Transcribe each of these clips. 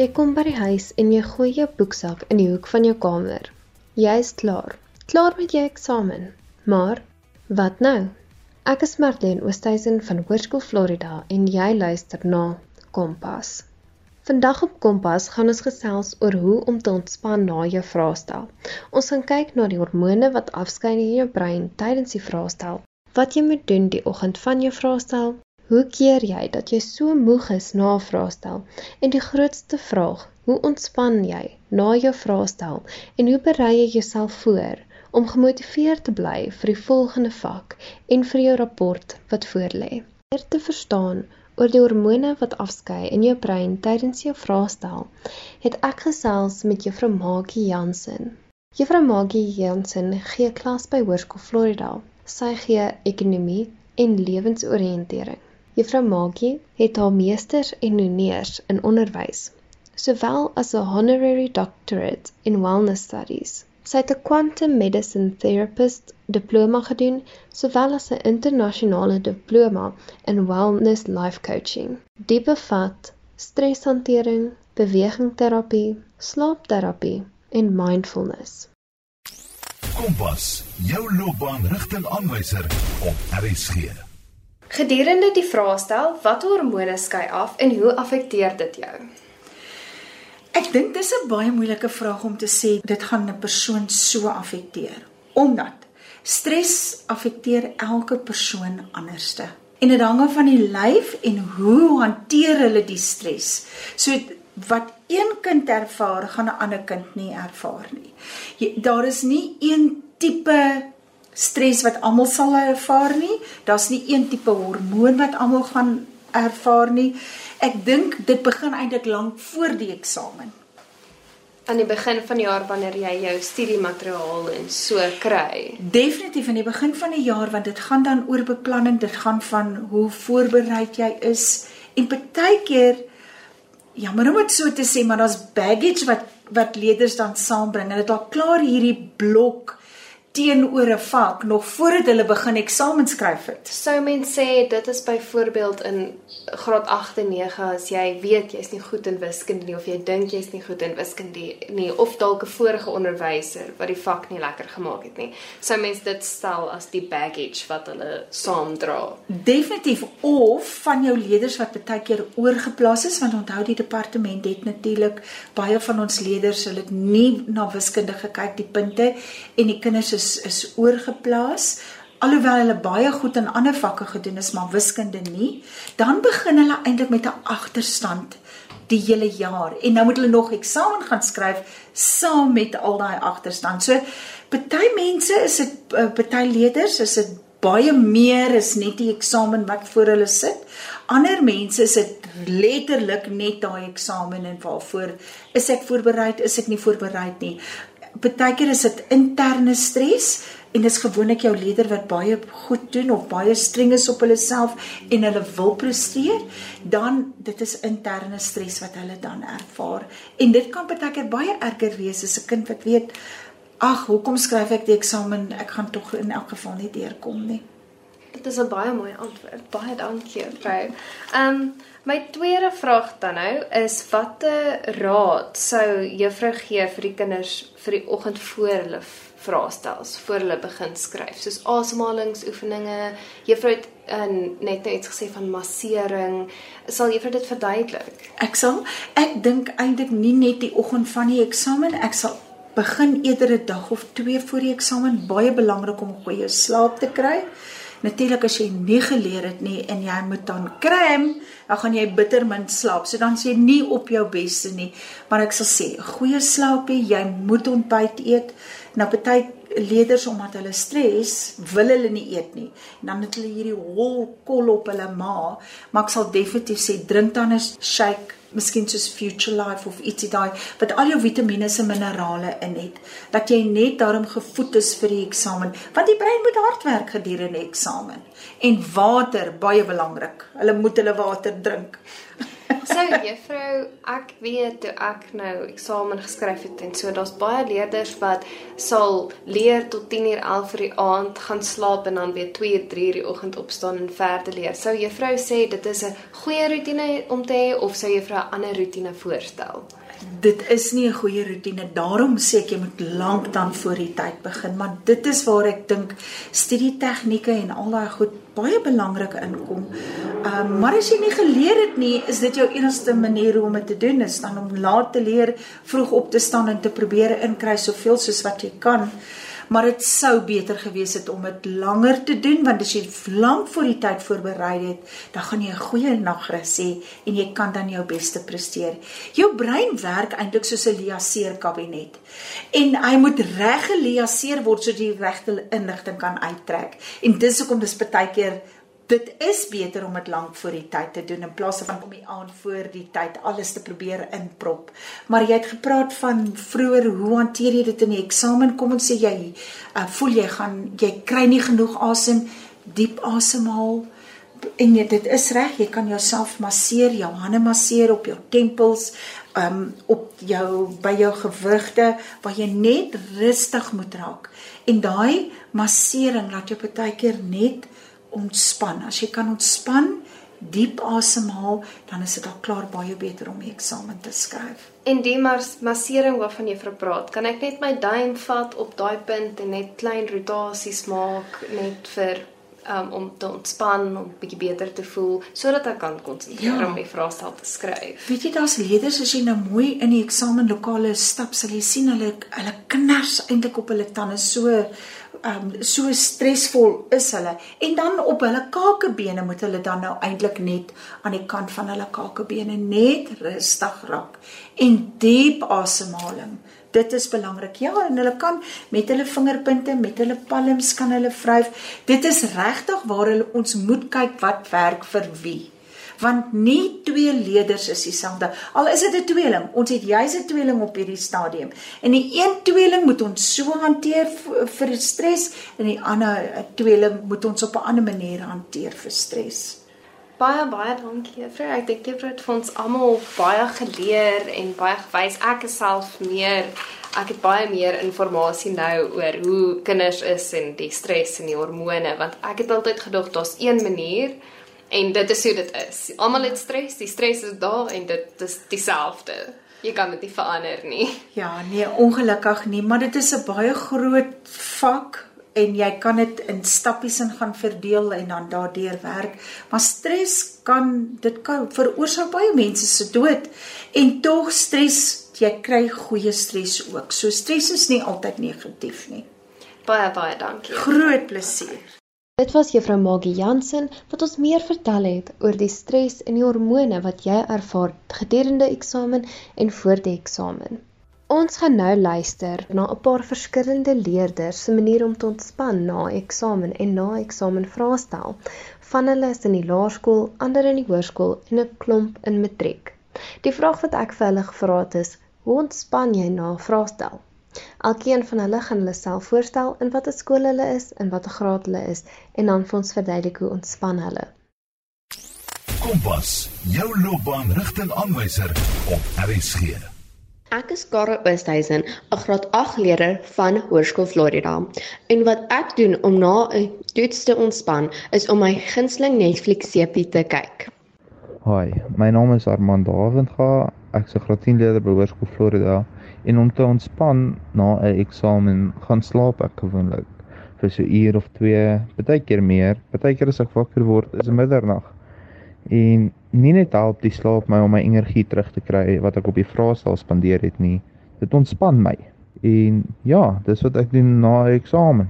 Jy kom by die huis en jy gooi jou boeksak in die hoek van jou kamer. Jy is klaar. Klaar met jou eksamen. Maar wat nou? Ek is Marlene Oosthuizen van Hoërskool Florida en jy luister na Kompas. Vandag op Kompas gaan ons gesels oor hoe om te ontspan na jou vraestel. Ons gaan kyk na die hormone wat afskei in jou brein tydens die vraestel. Wat jy moet doen die oggend van jou vraestel, Hoe keer jy dat jy so moeg is na 'n vraestel? En die grootste vraag, hoe ontspan jy na jou vraestel en hoe berei jy jouself voor om gemotiveerd te bly vir die volgende vak en vir jou rapport wat voorlê? Om te verstaan oor die hormone wat afskei in jou brein tydens jou vraestel, het ek gesels met Juffrou Magie Jansen. Juffrou Magie Jansen gee klas by Hoërskool Florida. Sy gee ekonomie en lewensoriëntering. Juffrou Magie het haar meesters en honeurs in onderwys, sowel as 'n honorary doctorate in wellness studies. Sy het 'n quantum medicine therapist diploma gedoen, sowel as 'n internasionale diploma in wellness life coaching. Dit bevat streshantering, bewegingterapie, slaapterapie en mindfulness. Kompas, jou loopbaanrigtingaanwyser op RSG. Gedurende die vraestel, watter hormone skei af en hoe affekteer dit jou? Ek dink dis 'n baie moeilike vraag om te sê dit gaan 'n persoon so affekteer, omdat stres affekteer elke persoon anderste. En dit hang af van die lyf en hoe hanteer hulle die stres. So wat een kind ervaar, gaan 'n ander kind nie ervaar nie. Daar is nie een tipe stres wat almal sal ervaar nie. Daar's nie een tipe hormoon wat almal gaan ervaar nie. Ek dink dit begin eintlik lank voor die eksamen. Aan die begin van die jaar wanneer jy jou studiemateriaal en so kry. Definitief aan die begin van die jaar want dit gaan dan oor beplanning, dit gaan van hoe voorberei jy is en baie keer ja, maar om dit so te sê, maar daar's baggage wat wat leerders dan saambring en dit al klaar hierdie blok teenoor 'n vak nog voordat hulle begin eksamen skryf het. Sou mens sê dit is byvoorbeeld in graad 8 en 9 as jy weet jy's nie goed in wiskunde nie of jy dink jy's nie goed in wiskunde nie of dalk 'n vorige onderwyser wat die vak nie lekker gemaak het nie. Sou mens dit stel as die baggage wat hulle saamdra. Definitief of van jou leerders wat baie keer oorgeplaas is want onthou die departement het natuurlik baie van ons leerders hulle het nie na wiskunde gekyk die punte en die kinders is is oorgeplaas. Alhoewel hulle baie goed in ander vakke gedoen is maar wiskunde nie dan begin hulle eintlik met 'n agterstand die hele jaar. En nou moet hulle nog eksamen gaan skryf saam met al daai agterstand so party mense is dit eh, party leerders is dit baie meer is net die eksamen wat voor hulle sit. Ander mense is dit letterlik net daai eksamen en waarvoor is ek voorberei is ek nie voorberei nie partykeer is dit interne stres en dis gewoonlik jou leier wat baie goed doen of baie streng is op hulle self en hulle wil presteer, dan dit is interne stres wat hulle dan ervaar. En dit kan partykeer baie erger wees as 'n kind wat weet, ag, hoekom skryf ek die eksamen? Ek gaan tog in elk geval nie deurkom nie. Dit is 'n baie mooi antwoord. Baie dankie, vrou. Ehm um, My tweede vraag dan nou is watter raad sou juffrou gee vir die kinders vir die oggend voor hulle vraestels, voor hulle begin skryf, soos asemhalingsoefeninge. Juffrou het uh, net nou iets gesê van massering. Sal juffrou dit verduidelik? Ek sal ek dink eintlik nie net die oggend van die eksamen, ek sal begin eerder 'n dag of twee voor die eksamen, baie belangrik om goeie slaap te kry. Natuurlik as jy nie geleer het nie en jy moet dan kram, dan gaan jy bitter min slaap. So dan sê jy nie op jou beste nie. Maar ek sal sê, goeie slaapie, jy moet ontbyt eet. Nou party leerders omdat hulle stres, wil hulle nie eet nie. En dan het hulle hierdie hol kol op hulle maag, maar ek sal definitief sê drink dan 'n shake miskien soos Future Life of ietsie daai wat al jou vitamiene en minerale in het. Dat jy net daarom gevoed is vir die eksamen. Want die brein moet hard werk gedurende eksamen. En water baie belangrik. Hulle moet hulle water drink So juffrou, ek weet toe ek nou eksamen geskryf het en so daar's baie leerders wat sal leer tot 10:00 11:00 vir die aand gaan slaap en dan weer 2:00 3:00 die oggend opstaan en verder leer. Sou juffrou sê dit is 'n goeie roetine om te hê of sou juffrou 'n ander roetine voorstel? Dit is nie 'n goeie roetine. Daarom sê ek jy moet lank dan voor die tyd begin, maar dit is waar ek dink studie tegnieke en al daai goed baie belangrik inkom. Ehm um, maar as jy nie geleer het nie, is dit jou enigste manier om dit te doen is dan om laat te leer, vroeg op te staan en te probeer inkry soveel soos wat jy kan maar dit sou beter gewees het om dit langer te doen want as jy lank voor die tyd voorberei het, dan gaan jy 'n goeie nagrus hê en jy kan dan jou beste presteer. Jou brein werk eintlik soos 'n liaseer kabinet. En hy moet reg geliaseer word sodat jy regte inligting kan uittrek. En dis hoekom dis baie keer dit is beter om dit lank voor die tyd te doen in plaas van om die aand voor die tyd alles te probeer inprop. Maar jy het gepraat van vroeër hoe hanteer jy dit in die eksamen? Kom ons sê jy uh, voel jy gaan jy kry nie genoeg asem, diep asemhaal en jy, dit is reg, jy kan jouself masseer, jou hande masseer op jou tempels, um op jou by jou gewrigte waar jy net rustig moet raak. En daai massering laat jou baie keer net ontspan. As jy kan ontspan, diep asemhaal, dan is dit al klaar baie beter om die eksamen te skryf. En die mas massering waarvan jy verpraat, kan ek net my duim vat op daai punt en net klein rotasies maak net vir um, om te ontspan, om bietjie beter te voel sodat ek kan konsentreer ja. om die vraestel te skryf. Weet jy daar's leerders as jy nou mooi in die eksamenlokale stap, sal jy sien hulle hulle knars eintlik op hulle tande so um so stresvol is hulle. En dan op hulle kakebene moet hulle dan nou eintlik net aan die kant van hulle kakebene net rustig raak en diep asemhaling. Dit is belangrik. Ja en hulle kan met hulle vingerpunte met hulle palms kan hulle vryf dit is regtig waar hulle ons moet kyk wat werk vir wie want nie twee leerders is dieselfde. Al is dit 'n tweeling, ons het juis 'n tweeling op hierdie stadium. En die een tweeling moet ons so hanteer vir stres en die ander tweeling moet ons op 'n ander manier hanteer vir stres. Baie baie dankie juffrou. Ek dink jy het vir ons almal baie geleer en baie gewys. Ek is self meer ek het baie meer inligting nou oor hoe kinders is en die stres en die hormone want ek het altyd gedog daar's een manier En dit is hoe dit is. Almal het stres, die stres is daar en dit is dieselfde. Jy kan dit nie verander nie. Ja, nee, ongelukkig nie, maar dit is 'n baie groot vak en jy kan dit in stappies in gaan verdeel en dan daardeur werk. Maar stres kan dit kan veroorsaak baie mense se dood en tog stres, jy kry goeie stres ook. So stres is nie altyd negatief nie. Baie baie dankie. Groot plesier. Dit was Juffrou Maggie Jansen wat ons meer vertel het oor die stres en die hormone wat jy ervaar gedurende eksamen en voor die eksamen. Ons gaan nou luister na 'n paar verskillende leerders se manier om te ontspan na eksamen en na eksamen vraestel. Van hulle is in die laerskool, ander in die hoërskool en 'n klomp in matriek. Die vraag wat ek vir hulle gevra het is: "Hoe ontspan jy na vraestel?" Elkeen van hulle gaan hulle self voorstel in watter skool hulle is en watter graad hulle is en dan vir ons verduidelik hoe ontspan hulle. Kompas, jou loopbaanrigtingaanwyser op RSG. Ek is Karel Oosthuizen, 'n graad 8 leerder van Hoërskool Florida. En wat ek doen om na 'n toets te ontspan, is om my gunsteling Netflix serie te kyk. Hi, my naam is Armand Davenga. Ek is 'n graad 10 leerder by Hoërskool Florida en om te ontspan na 'n eksamen gaan slaap ek gewoonlik vir so 'n uur of 2, baie keer meer. Baie keer as ek wakker word is middernag. En nie net help die slaap my om my energie terug te kry wat ek op die vraestel spandeer het nie. Dit ontspan my. En ja, dis wat ek doen na 'n eksamen.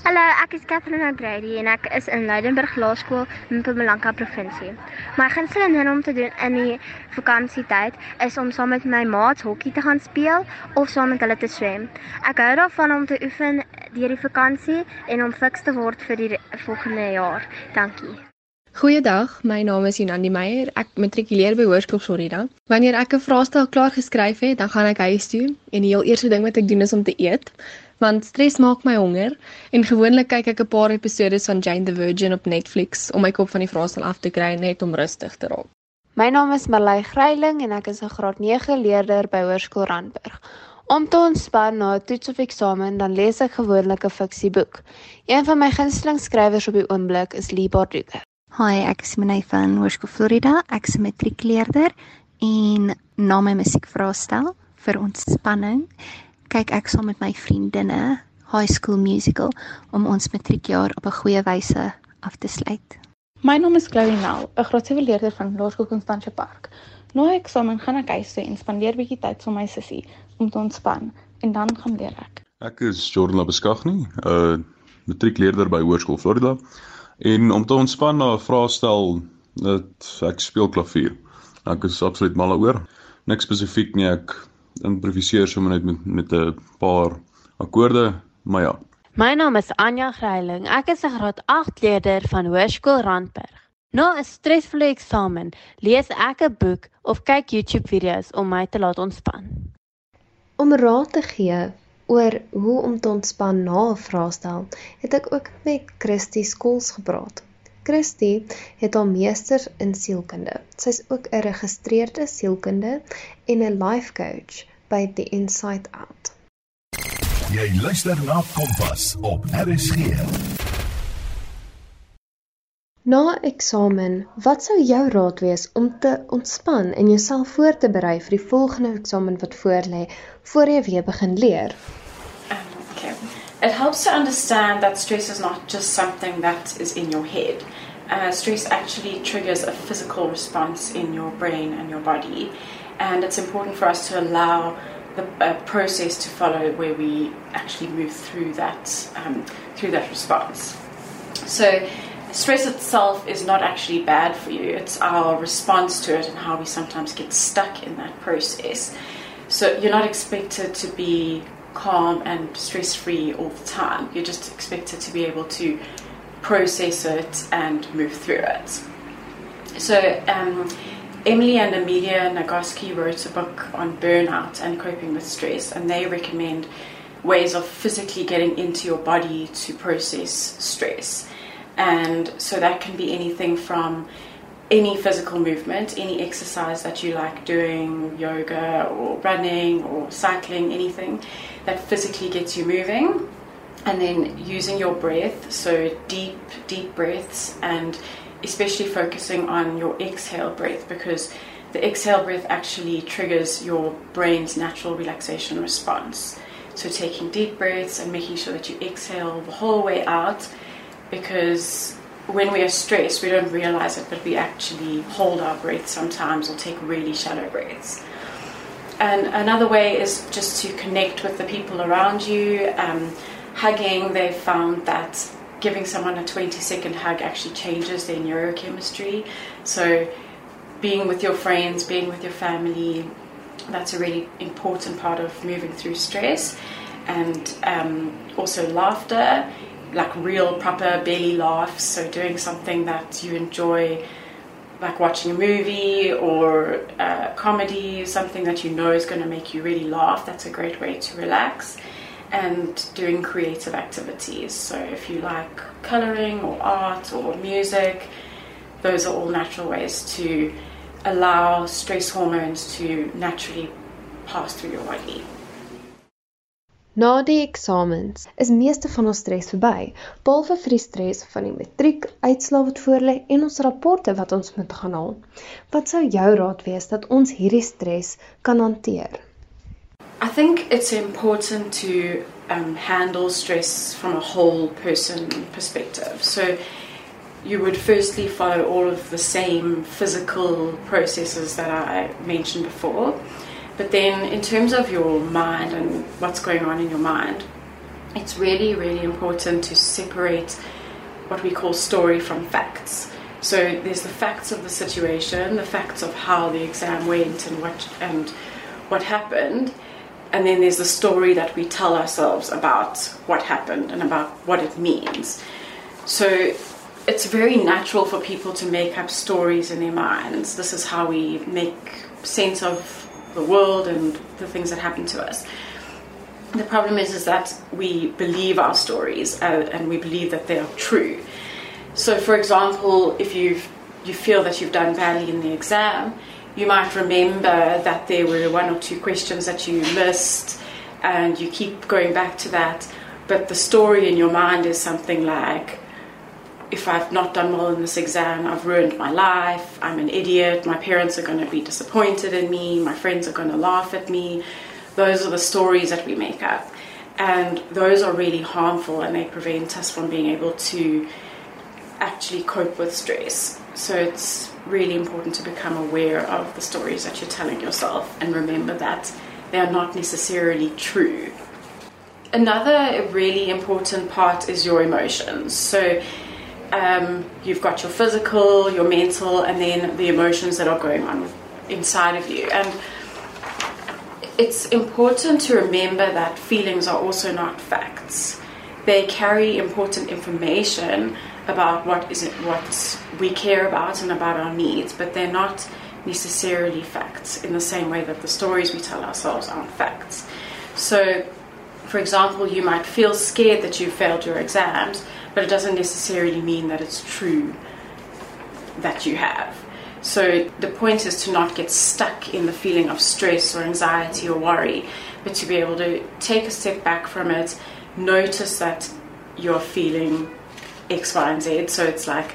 Hallo, ek is Catherine O'Grady en ek is in Leidenburg Laerskool in Mpumalanga provinsie. My gunsteling ding om te doen in die vakansietyd is om saam met my maats hokkie te gaan speel of saam met hulle te swem. Ek hou daarvan om te oefen deur die vakansie en om fiks te word vir die volgende jaar. Dankie. Goeiedag, my naam is Jonandi Meyer. Ek matrikuleer by Hoërskool Florida. Wanneer ek 'n vraestel klaar geskryf het, dan gaan ek huis toe en die heel eerste ding wat ek doen is om te eet want stres maak my honger en gewoonlik kyk ek 'n paar episode van Jane the Virgin op Netflix om my kop van die vraestel af te kry net om rustig te raak. My naam is Marley Gryiling en ek is 'n graad 9 leerder by Hoërskool Randburg. Om te ontspan na 'n toets of eksamen, dan lees ek gewoonlik 'n fiksieboek. Een van my gunsteling skrywers op die oomblik is Lee Bardugo. Hi, ek is Minay van Hoërskool Florida. Ek is 'n matriekleerder en na my musiekvraestel vir ontspanning kyk ek saam met my vriendinne High School Musical om ons matriekjaar op 'n goeie wyse af te sluit. My naam is Chloe Nel, 'n graad 7 leerder van Laerskool Constantia Park. Na nou, eksamen gaan ek huis toe en spandeer bietjie tyd saam met my sussie om te ontspan en dan gaan leer ek. Ek is Jordan Beskagni, 'n uh, matriekleerder by Hoërskool Florida. En om te ontspan na 'n vraestel, dat ek speel klavier. Ek is absoluut mal daaroor. Niks spesifiek nie, ek improviseer sommer net met met 'n paar akkoorde, maar ja. My naam is Anja Greiling. Ek is 'n graad 8 leerder van Hoërskool Randburg. Na 'n stresvolle eksamen, lees ek 'n boek of kyk YouTube-video's om my te laat ontspan. Om raad te gee oor hoe om te ontspan na 'n vraestel, het ek ook met Christie Skols gepraat. Christie het haar meesters in sielkunde. Sy's ook 'n geregistreerde sielkunde en 'n life coach by The Insight Out. Jy luister na Kompas op RSG. Na eksamen, wat sou jou raad wees om te ontspan en jouself voor te berei vir die volgende eksamen wat voorlê voor jy weer begin leer? It helps to understand that stress is not just something that is in your head. Uh, stress actually triggers a physical response in your brain and your body, and it's important for us to allow the uh, process to follow where we actually move through that um, through that response. So, stress itself is not actually bad for you. It's our response to it and how we sometimes get stuck in that process. So, you're not expected to be calm and stress free all the time. You're just expected to be able to process it and move through it. So, um, Emily and Amelia Nagoski wrote a book on burnout and coping with stress, and they recommend ways of physically getting into your body to process stress. And so that can be anything from any physical movement, any exercise that you like doing, yoga or running or cycling, anything that physically gets you moving. And then using your breath, so deep, deep breaths and especially focusing on your exhale breath because the exhale breath actually triggers your brain's natural relaxation response. So, taking deep breaths and making sure that you exhale the whole way out because when we are stressed, we don't realize it, but we actually hold our breath sometimes or take really shallow breaths. And another way is just to connect with the people around you. Um, hugging, they've found that giving someone a 20 second hug actually changes their neurochemistry. So, being with your friends, being with your family, that's a really important part of moving through stress. And um, also, laughter, like real, proper belly laughs. So, doing something that you enjoy, like watching a movie or a comedy, something that you know is going to make you really laugh, that's a great way to relax and doing creative activities. So, if you like coloring or art or music, those are all natural ways to allow stress hormones to naturally pass through your body. Na die eksamens is meeste van ons stres verby, behalwe vir die stres van die matriek, uitslae wat voorlê en ons rapporte wat ons moet gaan haal. Wat sou jou raad wees dat ons hierdie stres kan hanteer? I think it's important to um, handle stress from a whole person perspective. So you would firstly follow all of the same physical processes that I mentioned before. But then, in terms of your mind and what's going on in your mind, it's really, really important to separate what we call story from facts. So there's the facts of the situation, the facts of how the exam went and what and what happened, and then there's the story that we tell ourselves about what happened and about what it means. So it's very natural for people to make up stories in their minds. This is how we make sense of the world and the things that happen to us. The problem is, is that we believe our stories uh, and we believe that they are true. So, for example, if you've you feel that you've done badly in the exam, you might remember that there were one or two questions that you missed and you keep going back to that. But the story in your mind is something like, if I've not done well in this exam, I've ruined my life, I'm an idiot, my parents are going to be disappointed in me, my friends are going to laugh at me. Those are the stories that we make up. And those are really harmful and they prevent us from being able to actually cope with stress. So it's really important to become aware of the stories that you're telling yourself and remember that they are not necessarily true. Another really important part is your emotions. So um, you've got your physical, your mental, and then the emotions that are going on inside of you. And it's important to remember that feelings are also not facts. They carry important information about what is it, what we care about and about our needs, but they're not necessarily facts in the same way that the stories we tell ourselves aren't facts. So, for example, you might feel scared that you failed your exams, but it doesn't necessarily mean that it's true that you have. So the point is to not get stuck in the feeling of stress or anxiety or worry, but to be able to take a step back from it, notice that you're feeling X, Y, and Z. So it's like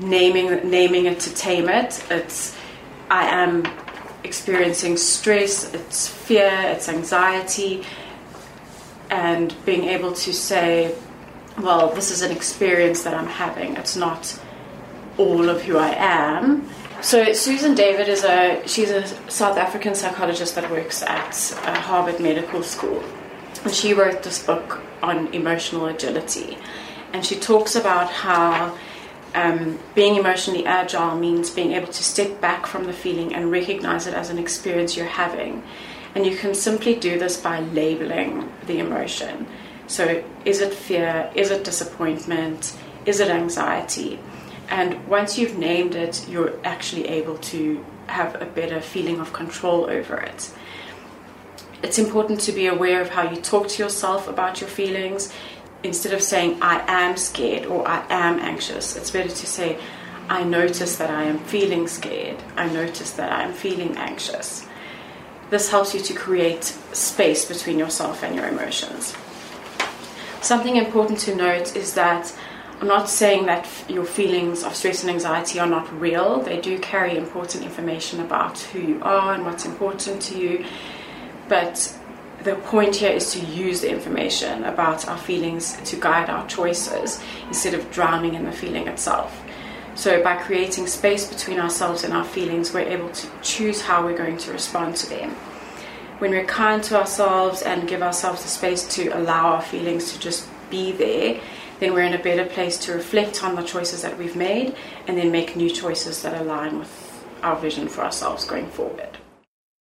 naming naming it to tame it. It's I am experiencing stress, it's fear, it's anxiety, and being able to say, well, this is an experience that I'm having. It's not all of who I am. So Susan David is a she's a South African psychologist that works at uh, Harvard Medical School, and she wrote this book on emotional agility, and she talks about how um, being emotionally agile means being able to step back from the feeling and recognize it as an experience you're having, and you can simply do this by labeling the emotion. So, is it fear? Is it disappointment? Is it anxiety? And once you've named it, you're actually able to have a better feeling of control over it. It's important to be aware of how you talk to yourself about your feelings. Instead of saying, I am scared or I am anxious, it's better to say, I notice that I am feeling scared. I notice that I am feeling anxious. This helps you to create space between yourself and your emotions. Something important to note is that I'm not saying that your feelings of stress and anxiety are not real. They do carry important information about who you are and what's important to you. But the point here is to use the information about our feelings to guide our choices instead of drowning in the feeling itself. So, by creating space between ourselves and our feelings, we're able to choose how we're going to respond to them. When we're kind to ourselves and give ourselves the space to allow our feelings to just be there, then we're in a better place to reflect on the choices that we've made and then make new choices that align with our vision for ourselves going forward.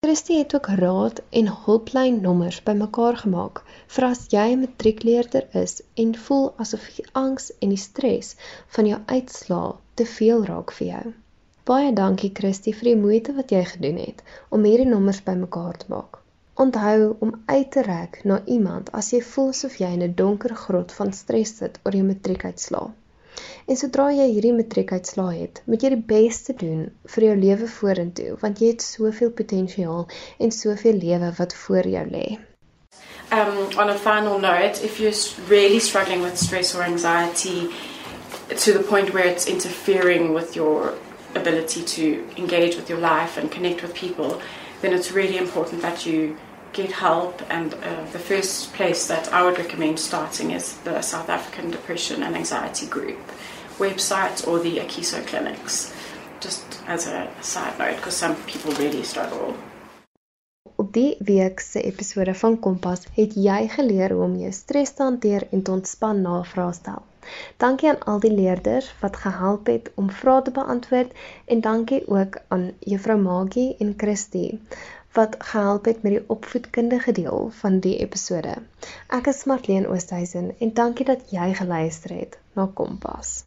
Christy het ook raad en hulplyn nommers bymekaar gemaak vir as jy 'n matriekleerder is en voel asof die angs en die stres van jou uitslaa te veel raak vir jou. Baie dankie Christy vir die moeite wat jy gedoen het om hierdie nommers bymekaar te maak. Onthou om uit te reik na iemand as jy voel asof jy in 'n donker grot van stres sit oor jou matriekuitslae. En sodra jy hierdie matriekuitslae het, moet jy die beste doen vir jou lewe vorentoe, want jy het soveel potensiaal en soveel lewe wat voor jou lê. Um on a final note, if you're really struggling with stress or anxiety to the point where it's interfering with your ability to engage with your life and connect with people, then it's really important that you get help. And uh, the first place that I would recommend starting is the South African Depression and Anxiety Group website or the Akiso clinics. Just as a side note, because some people really struggle. Op die week se episode van Kompas het jy geleer hoe om jou stres te hanteer en te ontspan na 'n vraestel. Dankie aan al die leerders wat gehelp het om vrae te beantwoord en dankie ook aan Juffrou Magie en Christy wat gehelp het met die opvoedkundige deel van die episode. Ek is Marlene Oosthuizen en dankie dat jy geluister het na Kompas.